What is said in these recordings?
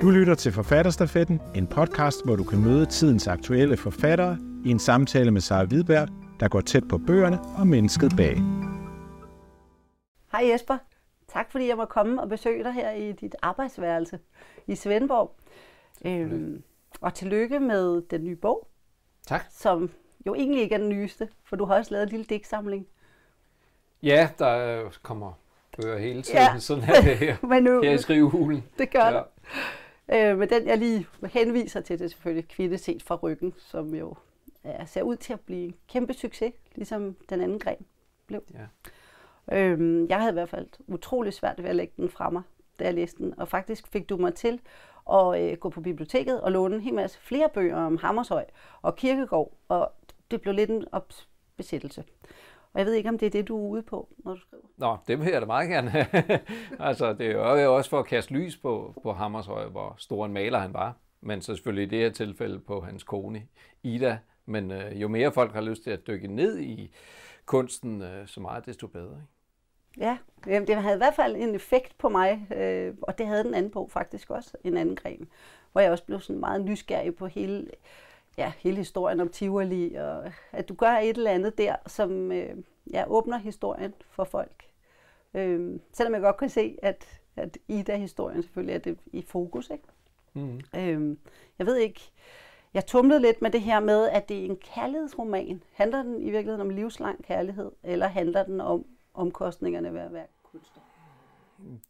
Du lytter til Forfatterstafetten, en podcast, hvor du kan møde tidens aktuelle forfattere i en samtale med Sara Hvidberg, der går tæt på bøgerne og mennesket bag. Hej Jesper. Tak fordi jeg må komme og besøge dig her i dit arbejdsværelse i Svendborg. Øhm, og tillykke med den nye bog. Tak. Som jo egentlig ikke er den nyeste, for du har også lavet en lille digtsamling. Ja, der kommer bøger hele tiden. Ja. Sådan er det her, Men nu, her i skrivehulen. Det gør ja. det. Øh, men den, jeg lige henviser til, det er selvfølgelig Kvinde set fra ryggen, som jo ja, ser ud til at blive en kæmpe succes, ligesom den anden gren blev. Ja. Øhm, jeg havde i hvert fald utrolig svært ved at lægge den fra mig, da jeg læste den. Og faktisk fik du mig til at øh, gå på biblioteket og låne en hel masse flere bøger om Hammershøj og Kirkegård. Og det blev lidt en opbesættelse. Og jeg ved ikke, om det er det, du er ude på, når du skriver. Nå, det vil jeg da meget gerne. altså, det er jo også for at kaste lys på, på Hammershøj, hvor stor en maler han var. Men så selvfølgelig i det her tilfælde på hans kone, Ida. Men øh, jo mere folk har lyst til at dykke ned i kunsten, øh, så meget desto bedre. Ikke? Ja, det havde i hvert fald en effekt på mig, øh, og det havde den anden bog faktisk også, en anden gren, hvor jeg også blev sådan meget nysgerrig på hele, ja, hele historien om Tivoli, og at du gør et eller andet der, som øh, ja, åbner historien for folk. Øh, selvom jeg godt kan se, at, at Ida-historien selvfølgelig er det i fokus. Ikke? Mm. Øh, jeg ved ikke, jeg tumlede lidt med det her med, at det er en kærlighedsroman. Handler den i virkeligheden om livslang kærlighed, eller handler den om omkostningerne ved at være kunstner?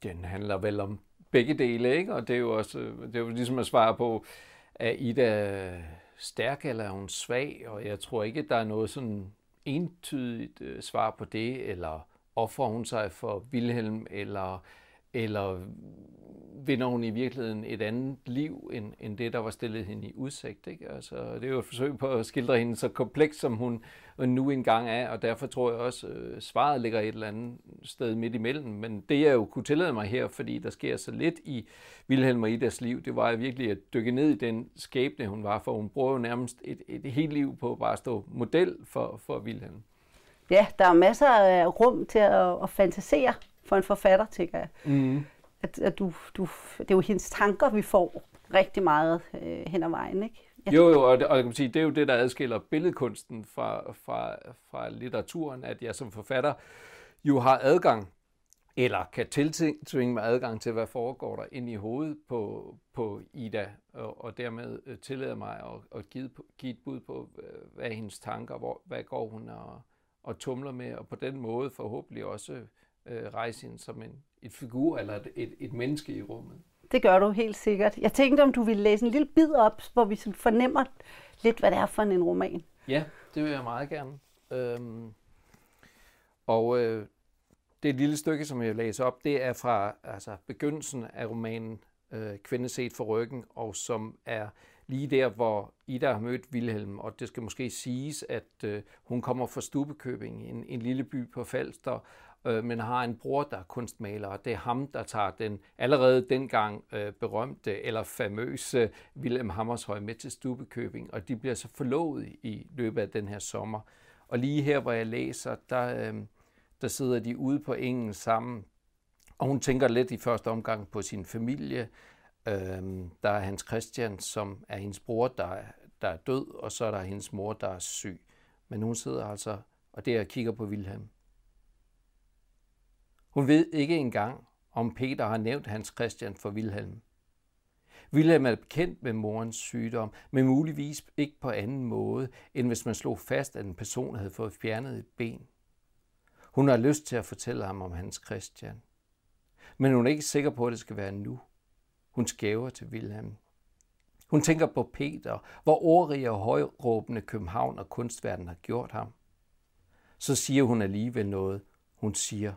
Den handler vel om begge dele, ikke? Og det er jo også det er jo ligesom at svare på, er Ida stærk eller er hun svag? Og jeg tror ikke, der er noget sådan entydigt øh, svar på det, eller offrer hun sig for Wilhelm, eller, eller vinder hun i virkeligheden et andet liv, end, end det, der var stillet hende i udsigt. Ikke? Altså, det er jo et forsøg på at skildre hende så kompleks, som hun nu engang er, og derfor tror jeg også, at øh, svaret ligger et eller andet sted midt imellem. Men det, jeg jo kunne tillade mig her, fordi der sker så lidt i Vilhelm og Idas liv, det var virkelig at dykke ned i den skæbne, hun var, for hun bruger jo nærmest et, et helt liv på at bare stå model for, for Vilhelm. Ja, der er masser af rum til at, at fantasere for en forfatter, tænker jeg. Mm at, at du, du, det er jo hendes tanker, vi får rigtig meget øh, hen ad vejen, ikke? Jeg jo, jo, og det, og jeg kan sige, det er jo det, der adskiller billedkunsten fra, fra, fra litteraturen, at jeg som forfatter jo har adgang, eller kan tiltvinge mig adgang til, hvad foregår der ind i hovedet på, på Ida, og, og dermed øh, tillader mig at, at give, give et bud på, hvad er hendes tanker, hvor, hvad går hun og, og tumler med, og på den måde forhåbentlig også øh, hende som en, et figur eller et, et, et menneske i rummet. Det gør du helt sikkert. Jeg tænkte, om du ville læse en lille bid op, hvor vi fornemmer lidt, hvad det er for en roman. Ja, det vil jeg meget gerne. Øhm, og øh, det lille stykke, som jeg læser op, det er fra altså, begyndelsen af romanen øh, Kvinde set for ryggen, og som er lige der, hvor Ida har mødt Vilhelm, og det skal måske siges, at øh, hun kommer fra Stubekøbing, en, en lille by på Falster, øh, men har en bror, der er kunstmaler, og det er ham, der tager den allerede dengang øh, berømte eller famøse Wilhelm Hammershøi med til Stubekøbing, og de bliver så forlovet i løbet af den her sommer. Og lige her, hvor jeg læser, der, øh, der sidder de ude på engen sammen, og hun tænker lidt i første omgang på sin familie. Øh, der er Hans Christian, som er hendes bror, der er, der er død, og så er der hendes mor, der er syg. Men hun sidder altså og der kigger på Wilhelm. Hun ved ikke engang, om Peter har nævnt Hans Christian for Wilhelm. Wilhelm er bekendt med morens sygdom, men muligvis ikke på anden måde, end hvis man slog fast, at en person havde fået fjernet et ben. Hun har lyst til at fortælle ham om Hans Christian. Men hun er ikke sikker på, at det skal være nu. Hun skæver til Wilhelm. Hun tænker på Peter, hvor ordrige og højråbende København og kunstverden har gjort ham. Så siger hun alligevel noget. Hun siger,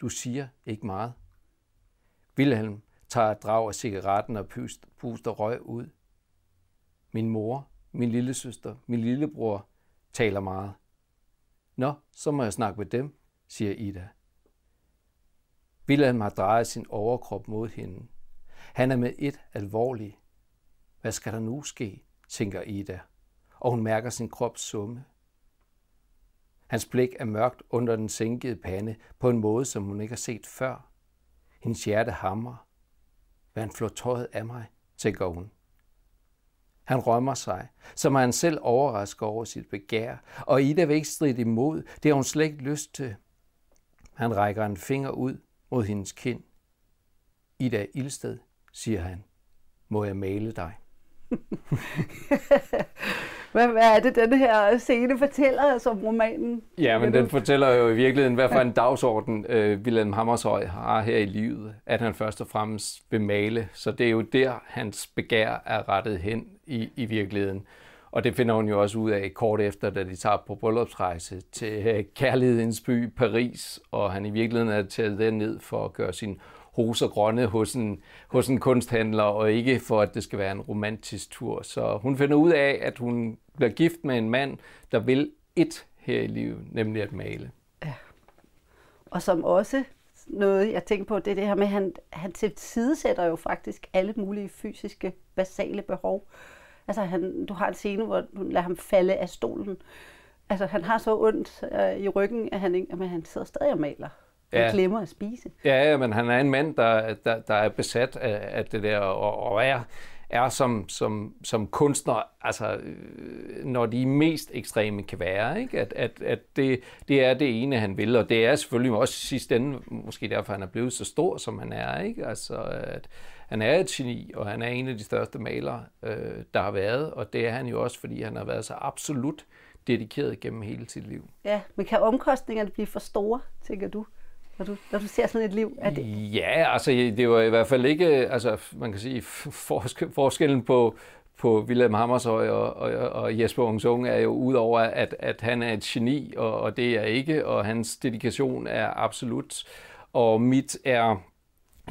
du siger ikke meget. Wilhelm tager et drag af cigaretten og puster røg ud. Min mor, min lille søster, min lillebror taler meget. Nå, så må jeg snakke med dem, siger Ida. Wilhelm har drejet sin overkrop mod hende. Han er med et alvorlig. Hvad skal der nu ske, tænker Ida, og hun mærker sin krop summe. Hans blik er mørkt under den sænkede pande på en måde, som hun ikke har set før. Hendes hjerte hamrer. hvad han flår tøjet af mig, tænker hun. Han rømmer sig, som han selv overrasker over sit begær, og Ida vil ikke stride imod, det har hun slet ikke lyst til. Han rækker en finger ud mod hendes kind. Ida Ilsted, siger han, må jeg male dig? hvad, hvad er det, den her scene fortæller som romanen? Ja, men den fortæller jo i virkeligheden, hvad for en dagsorden øh, Wilhelm Hammershøj har her i livet, at han først og fremmest vil male. Så det er jo der, hans begær er rettet hen i, i virkeligheden. Og det finder hun jo også ud af kort efter, da de tager på bryllupsrejse til øh, kærlighedens by Paris, og han i virkeligheden er taget ned for at gøre sin roser grønne hos en, hos en kunsthandler, og ikke for, at det skal være en romantisk tur. Så hun finder ud af, at hun bliver gift med en mand, der vil et her i livet, nemlig at male. Ja. Og som også noget, jeg tænker på, det er det her med, at han, han tilsidesætter jo faktisk alle mulige fysiske, basale behov. Altså, han, du har en scene, hvor du lader ham falde af stolen. Altså, han har så ondt øh, i ryggen, at han, ikke, at han sidder stadig og maler. Han ja. glemmer at spise. Ja, men han er en mand, der, der, der er besat af, af det der, og, og er, er som, som, som kunstner, altså øh, når de mest ekstreme kan være, ikke? At, at, at det, det er det ene, han vil, og det er selvfølgelig også sidst ende, måske derfor han er blevet så stor, som han er, ikke? Altså, at han er et geni, og han er en af de største malere, øh, der har været, og det er han jo også, fordi han har været så absolut dedikeret gennem hele sit liv. Ja, men kan omkostningerne blive for store, tænker du? Når du, når du ser sådan et liv? Er det... Ja, altså det var i hvert fald ikke, altså man kan sige, forskellen på, på William Hammershøj og, og, og Jesper Ungsung er jo udover, at, at han er et geni, og, og det er ikke, og hans dedikation er absolut. Og mit er,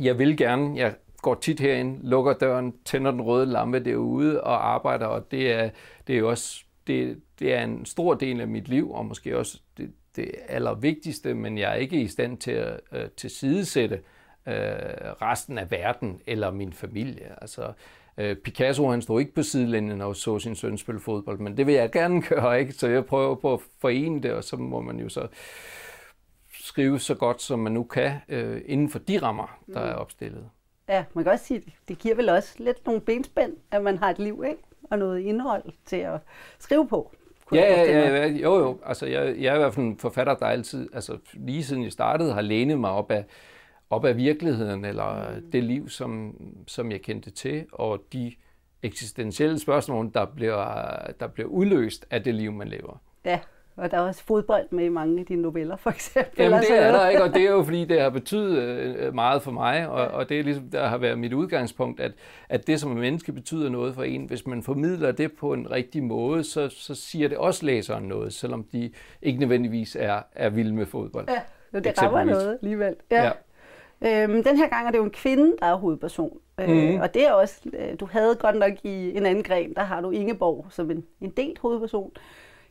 jeg vil gerne, jeg går tit herind, lukker døren, tænder den røde lampe derude og arbejder, og det er, det er jo også det, det er en stor del af mit liv, og måske også det, det allervigtigste, men jeg er ikke i stand til at øh, tilsidesætte øh, resten af verden eller min familie. Altså, øh, Picasso han stod ikke på sidelinjen og så sin søn spille fodbold, men det vil jeg gerne gøre, ikke? så jeg prøver på at forene det, og så må man jo så skrive så godt, som man nu kan, øh, inden for de rammer, der er mm. opstillet. Ja, man kan også sige, det giver vel også lidt nogle benspænd, at man har et liv, ikke? og noget indhold til at skrive på. Ja, ja, ja, jo, jo. Altså, jeg, jeg er i hvert fald en forfatter, der altid, altså lige siden jeg startede, har lænet mig op af, op af virkeligheden, eller mm. det liv, som, som jeg kendte til, og de eksistentielle spørgsmål, der bliver, der bliver udløst af det liv, man lever. Ja, og der er også fodbold med i mange af dine noveller, for eksempel. Jamen det er der ikke, og det er jo fordi, det har betydet øh, meget for mig, og, og det er ligesom, der har været mit udgangspunkt, at, at det som en menneske betyder noget for en, hvis man formidler det på en rigtig måde, så, så siger det også læseren noget, selvom de ikke nødvendigvis er, er vilde med fodbold. Ja, det rammer noget alligevel. Ja. ja. Øhm, den her gang er det jo en kvinde, der er hovedperson. Øh, mm. Og det er også, øh, du havde godt nok i en anden gren, der har du Ingeborg som en, en delt hovedperson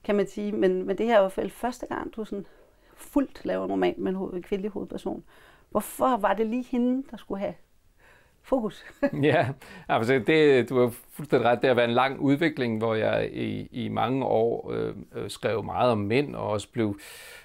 kan man sige. Men, men det her er i hvert fald første gang, du sådan fuldt laver en roman med en, hoved, en kvindelig hovedperson. Hvorfor var det lige hende, der skulle have fokus? ja, altså det, du har fuldstændig ret. Det har været en lang udvikling, hvor jeg i, i mange år øh, øh skrev meget om mænd, og også blev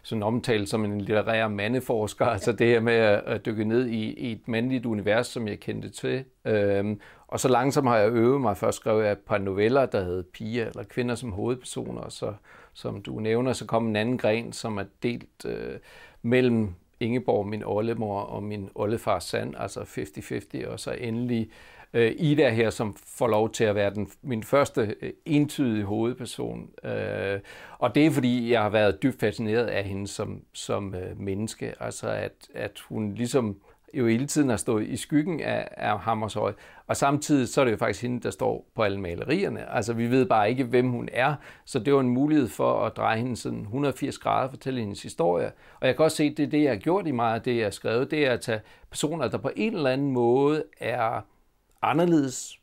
sådan omtalt som en litterær mandeforsker. Altså det her med at, at dykke ned i, i et mandligt univers, som jeg kendte til. Øhm, og så langsomt har jeg øvet mig. Først skrev jeg et par noveller, der hed piger eller kvinder som hovedpersoner, og så, som du nævner, så kom en anden gren, som er delt øh, mellem Ingeborg, min oldemor, og min oldefar Sand, altså 50-50, og så endelig øh, Ida her, som får lov til at være den, min første øh, entydige hovedperson. Øh, og det er, fordi jeg har været dybt fascineret af hende som, som øh, menneske. Altså, at, at hun ligesom jo hele tiden har stået i skyggen af, af Hammershøj, og samtidig så er det jo faktisk hende, der står på alle malerierne. Altså vi ved bare ikke, hvem hun er, så det var en mulighed for at dreje hende sådan 180 grader, fortælle hendes historie. Og jeg kan også se, at det er det, jeg har gjort i meget af det, jeg har skrevet, det er at tage personer, der på en eller anden måde er anderledes,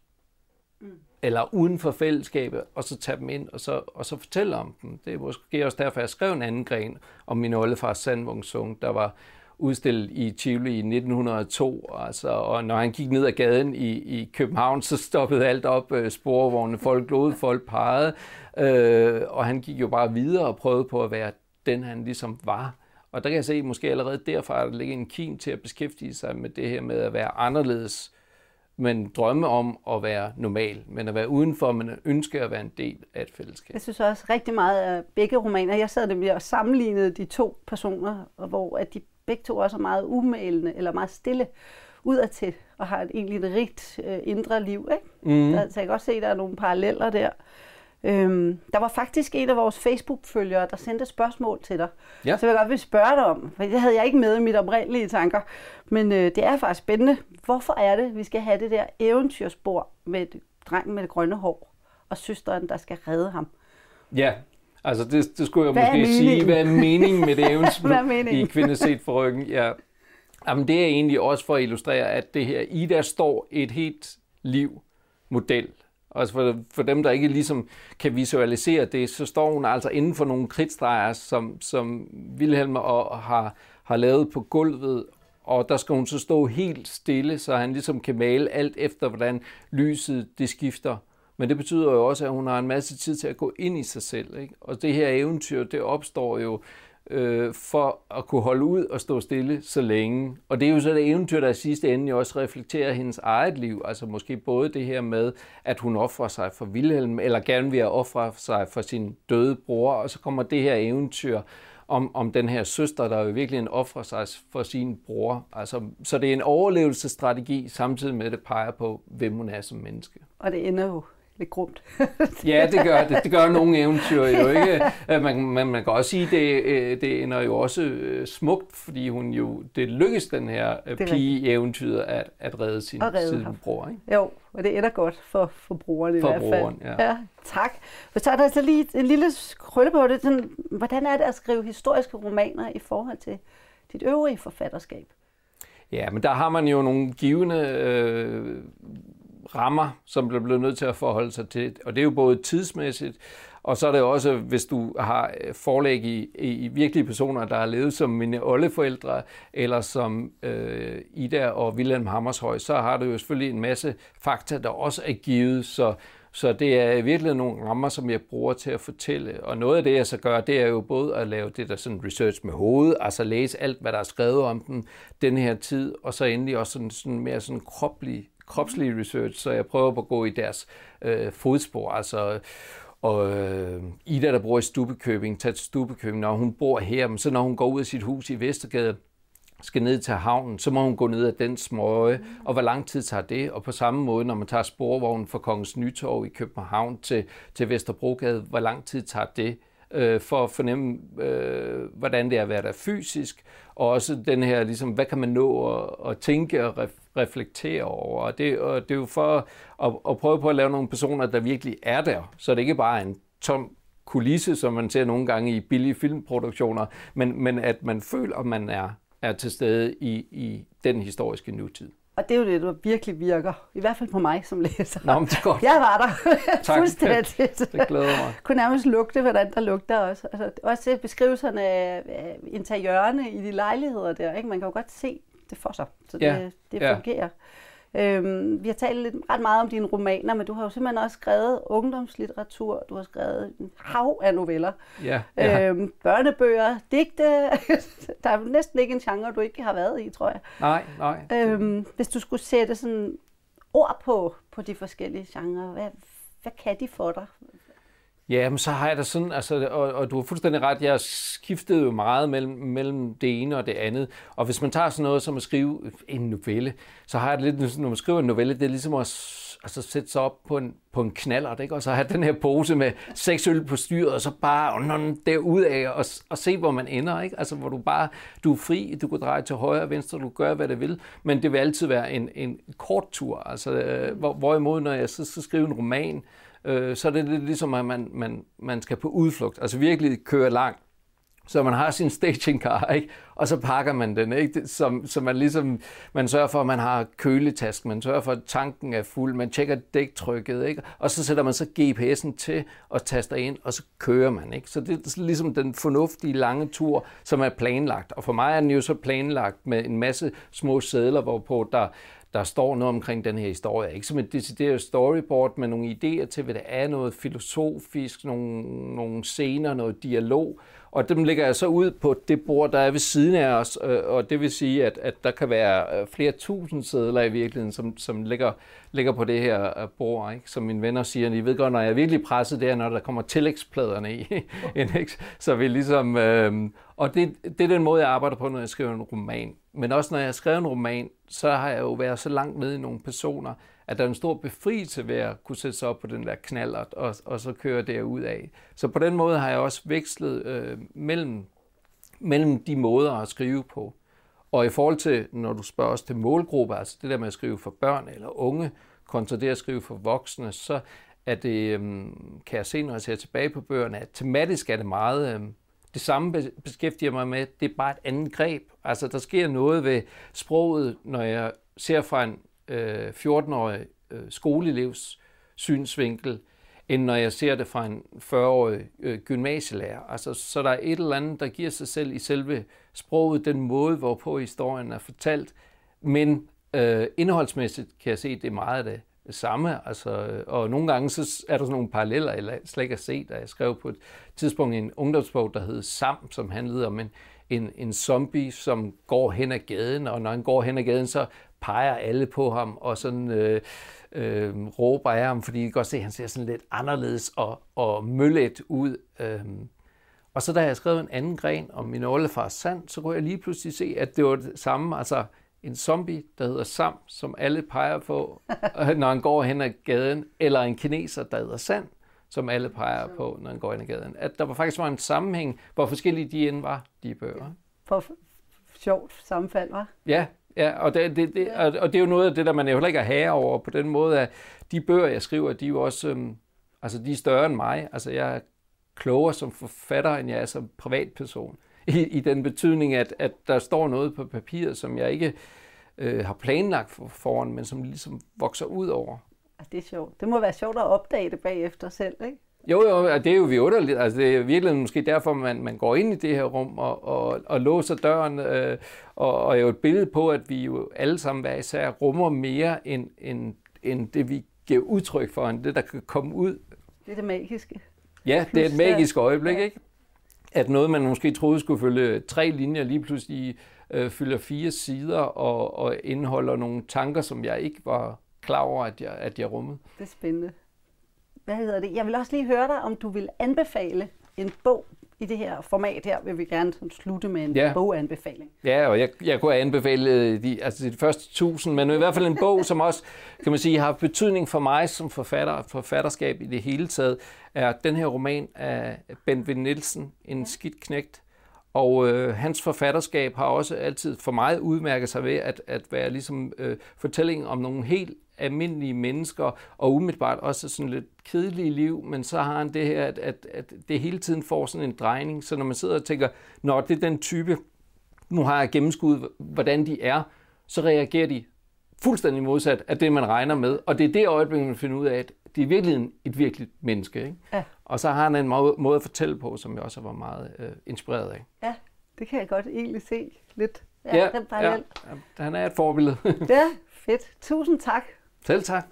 mm. eller uden for fællesskabet, og så tage dem ind, og så, og så fortælle om dem. Det er måske også derfor, jeg skrev en anden gren om min oldefar Sandvung Sung, der var udstillet i Tivoli i 1902, altså, og når han gik ned ad gaden i, i København, så stoppede alt op, øh, sporvogne, folk glod, folk pegede, øh, og han gik jo bare videre og prøvede på at være den, han ligesom var. Og der kan jeg se, måske allerede derfra, at der ligger en kim til at beskæftige sig med det her med at være anderledes men drømme om at være normal, men at være udenfor, men ønske at være en del af et fællesskab. Jeg synes også rigtig meget af begge romaner. Jeg sad nemlig og sammenlignede de to personer, hvor at de begge to også er meget umælende eller meget stille udadtil og har et, egentlig et rigt øh, indre liv. Ikke? Mm. Der, så jeg kan også se, at der er nogle paralleller der. Øhm, der var faktisk en af vores Facebook-følgere, der sendte spørgsmål til dig. Ja. Så jeg godt vil spørge dig om, for det havde jeg ikke med i mit oprindelige tanker. Men øh, det er faktisk spændende. Hvorfor er det, vi skal have det der eventyrspor med drengen med det grønne hår og søsteren, der skal redde ham? Ja, altså det, det skulle jeg hvad måske sige. Hvad er meningen med det eventyr i Kvinde set for ryggen? Ja. Jamen, det er egentlig også for at illustrere, at det her, i der står et helt liv model og for, for dem, der ikke ligesom kan visualisere det, så står hun altså inden for nogle kridtstreger, som, som Wilhelm og, har, har lavet på gulvet, og der skal hun så stå helt stille, så han ligesom kan male alt efter, hvordan lyset det skifter. Men det betyder jo også, at hun har en masse tid til at gå ind i sig selv. Ikke? Og det her eventyr, det opstår jo øh, for at kunne holde ud og stå stille så længe. Og det er jo så det eventyr, der i sidste ende også reflekterer hendes eget liv. Altså måske både det her med, at hun offrer sig for Wilhelm, eller gerne vil ofre sig for sin døde bror, og så kommer det her eventyr om, om den her søster, der jo virkelig en offrer sig for sin bror. Altså, så det er en overlevelsesstrategi, samtidig med at det peger på, hvem hun er som menneske. Og det ender jo lidt grumt. ja, det gør det. Det gør nogle eventyr jo ikke. Øh, man, man, man kan også sige, det, øh, det ender jo også øh, smukt, fordi hun jo, det lykkes den her pige i eventyret at, at redde sin, sin bror. Ikke? Jo, og det ender godt for, for brugeren i for hvert fald. Broren, ja. ja. tak. Hvis der er altså lige en lille krølle på det, sådan, hvordan er det at skrive historiske romaner i forhold til dit øvrige forfatterskab? Ja, men der har man jo nogle givende øh, rammer, som bliver blevet nødt til at forholde sig til. Og det er jo både tidsmæssigt, og så er det også, hvis du har øh, forlæg i, i virkelige personer, der har levet som mine oldeforældre, eller som øh, Ida og Wilhelm Hammershøj, så har du jo selvfølgelig en masse fakta, der også er givet, så så det er virkelig nogle rammer, som jeg bruger til at fortælle. Og noget af det, jeg så gør, det er jo både at lave det der sådan research med hovedet, altså læse alt, hvad der er skrevet om den, den her tid, og så endelig også sådan, sådan mere sådan kroplig kropslige research, så jeg prøver på at gå i deres øh, fodspor. Altså, og øh, Ida, der bor i Stubekøbing, tager til Stubekøbing, når hun bor her, men så når hun går ud af sit hus i Vestergade, skal ned til havnen, så må hun gå ned ad den smøge, og hvor lang tid tager det? Og på samme måde, når man tager sporvognen fra Kongens Nytorv i København til, til Vesterbrogade, hvor lang tid tager det? øh, for at fornemme, øh, hvordan det er at være der fysisk, og også den her, ligesom, hvad kan man nå at, at tænke og ref, reflektere over. Og det, og det er jo for at, at prøve på at lave nogle personer, der virkelig er der, så det ikke bare er en tom kulisse, som man ser nogle gange i billige filmproduktioner, men, men at man føler, at man er, er til stede i, i den historiske nutid. Og det er jo det, der virkelig virker. I hvert fald på mig som læser. Nå, men det er godt. Jeg var der. tak. Fuldstændig. Det, glæder mig. kunne nærmest lugte, hvordan der lugter også. Altså, også beskrivelserne af interiørerne i de lejligheder der. Ikke? Man kan jo godt se det for sig. Så det, ja. det fungerer. Ja. Øhm, vi har talt lidt, ret meget om dine romaner, men du har jo simpelthen også skrevet ungdomslitteratur, du har skrevet en hav af noveller, ja, ja. Øhm, børnebøger, digte. der er næsten ikke en genre, du ikke har været i, tror jeg. Nej, nej. Øhm, hvis du skulle sætte sådan ord på, på de forskellige genrer, hvad, hvad kan de for dig? Ja, men så har jeg da sådan, altså, og, og du har fuldstændig ret, jeg skiftede jo meget mellem, mellem det ene og det andet. Og hvis man tager sådan noget som at skrive en novelle, så har jeg det lidt, når man skriver en novelle, det er ligesom at altså, sætte sig op på en, på en knaller, ikke? og så have den her pose med seks øl på styret, og så bare derudad og, og se, hvor man ender. Ikke? Altså, hvor du bare, du er fri, du kan dreje til højre og venstre, du gør, hvad du vil, men det vil altid være en, en kort tur. Altså, øh, hvor, hvorimod, når jeg så skal skrive en roman, øh, så er det lidt ligesom, at man, man, man skal på udflugt, altså virkelig køre langt. Så man har sin staging car, ikke? og så pakker man den, ikke? Så, så man ligesom, man sørger for, at man har køletask, man sørger for, at tanken er fuld, man tjekker dæktrykket, ikke? og så sætter man så GPS'en til og taster ind, og så kører man. Ikke? Så det er ligesom den fornuftige lange tur, som er planlagt. Og for mig er den jo så planlagt med en masse små sædler, hvorpå der der står noget omkring den her historie. Ikke som et decideret storyboard, men nogle idéer til, hvad det er, noget filosofisk, nogle, nogle scener, noget dialog, og dem lægger jeg så ud på det bord, der er ved siden af os, øh, og det vil sige, at, at der kan være øh, flere tusind sædler i virkeligheden, som, som ligger, ligger på det her øh, bord. Ikke? Som mine venner siger, I ved godt, når jeg er virkelig presset, det er, når der kommer tillægspladerne i. så vi ligesom, øh, og det, det er den måde, jeg arbejder på, når jeg skriver en roman. Men også når jeg skriver en roman, så har jeg jo været så langt nede i nogle personer, at der er en stor befrielse ved at kunne sætte sig op på den der knallert og, og så køre derud af. Så på den måde har jeg også vekslet øh, mellem, mellem de måder at skrive på. Og i forhold til, når du spørger os til målgrupper, altså det der med at skrive for børn eller unge, kontra det at skrive for voksne, så er det, øh, kan jeg se, når jeg ser tilbage på bøgerne, at tematisk er det meget... Øh, det samme beskæftiger mig med, det er bare et andet greb. Altså, der sker noget ved sproget, når jeg ser fra en øh, 14-årig øh, skoleelevs synsvinkel, end når jeg ser det fra en 40-årig øh, gymnasielærer. Altså, så der er et eller andet, der giver sig selv i selve sproget, den måde, hvorpå historien er fortalt. Men øh, indholdsmæssigt kan jeg se, at det er meget af det samme. Altså, og nogle gange så er der sådan nogle paralleller, jeg slet ikke har set, da jeg skrev på et tidspunkt en ungdomsbog, der hed Sam, som handlede om en, en, en zombie, som går hen ad gaden, og når han går hen ad gaden, så peger alle på ham og sådan øh, øh, råber af ham, fordi de kan godt se, at han ser sådan lidt anderledes og, og møllet ud. Øh. Og så da jeg skrev en anden gren om min oldefars sand, så kunne jeg lige pludselig se, at det var det samme, altså en zombie, der hedder Sam, som alle peger på, når han går hen ad gaden, eller en kineser, der hedder Sand, som alle peger på, når han går hen ad gaden. At der var faktisk var en sammenhæng, hvor forskellige de end var, de bøger. For sjovt sammenfald, var? Ja, Ja, og det, det, det, og, og det er jo noget af det, der man jo heller ikke er herre over på den måde, at de bøger, jeg skriver, de er jo også, øhm, altså de er større end mig. Altså jeg er klogere som forfatter, end jeg er som privatperson. I, i den betydning, at, at der står noget på papiret, som jeg ikke øh, har planlagt for, foran, men som ligesom vokser ud over. Det er sjovt. Det må være sjovt at opdage det bagefter selv, ikke? Jo, jo, det er jo vidunderligt. Altså, det er virkelig måske derfor, man, man går ind i det her rum og, og, og låser døren, øh, og, og er jo et billede på, at vi jo alle sammen hver især rummer mere end, end, end det, vi giver udtryk for, end det, der kan komme ud. Det er det magiske. Ja, det er et magisk øjeblik, ikke? At noget, man måske troede skulle følge tre linjer, lige pludselig øh, fylder fire sider og, og indeholder nogle tanker, som jeg ikke var klar over, at jeg, at jeg rummede. Det er spændende hvad hedder det? Jeg vil også lige høre dig, om du vil anbefale en bog i det her format her, vil vi gerne slutte med en ja. boganbefaling. Ja, og jeg, jeg kunne anbefale øh, de, altså de første tusind, men i hvert fald en bog, som også kan man sige, har betydning for mig som forfatter, forfatterskab i det hele taget, er den her roman af Ben Vind Nielsen, En skidt knægt. Og øh, hans forfatterskab har også altid for mig udmærket sig ved at, at være ligesom øh, fortælling om nogle helt almindelige mennesker, og umiddelbart også sådan lidt kedelige liv, men så har han det her, at, at, at det hele tiden får sådan en drejning, så når man sidder og tænker, når det er den type, nu har jeg gennemskuddet, hvordan de er, så reagerer de fuldstændig modsat af det, man regner med. Og det er det øjeblik, man finder ud af, at det er virkelig et virkeligt menneske. Ikke? Ja. Og så har han en måde, måde at fortælle på, som jeg også var meget øh, inspireret af. Ja, det kan jeg godt egentlig se lidt. Ja, ja, den ja, ja, han er et forbillede. ja, fedt. Tusind tak. Selv tak.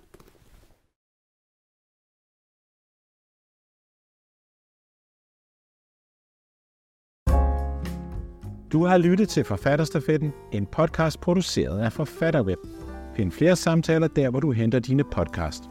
Du har lyttet til Forfatterstafetten, en podcast produceret af Forfatterweb. Find flere samtaler der, hvor du henter dine podcast.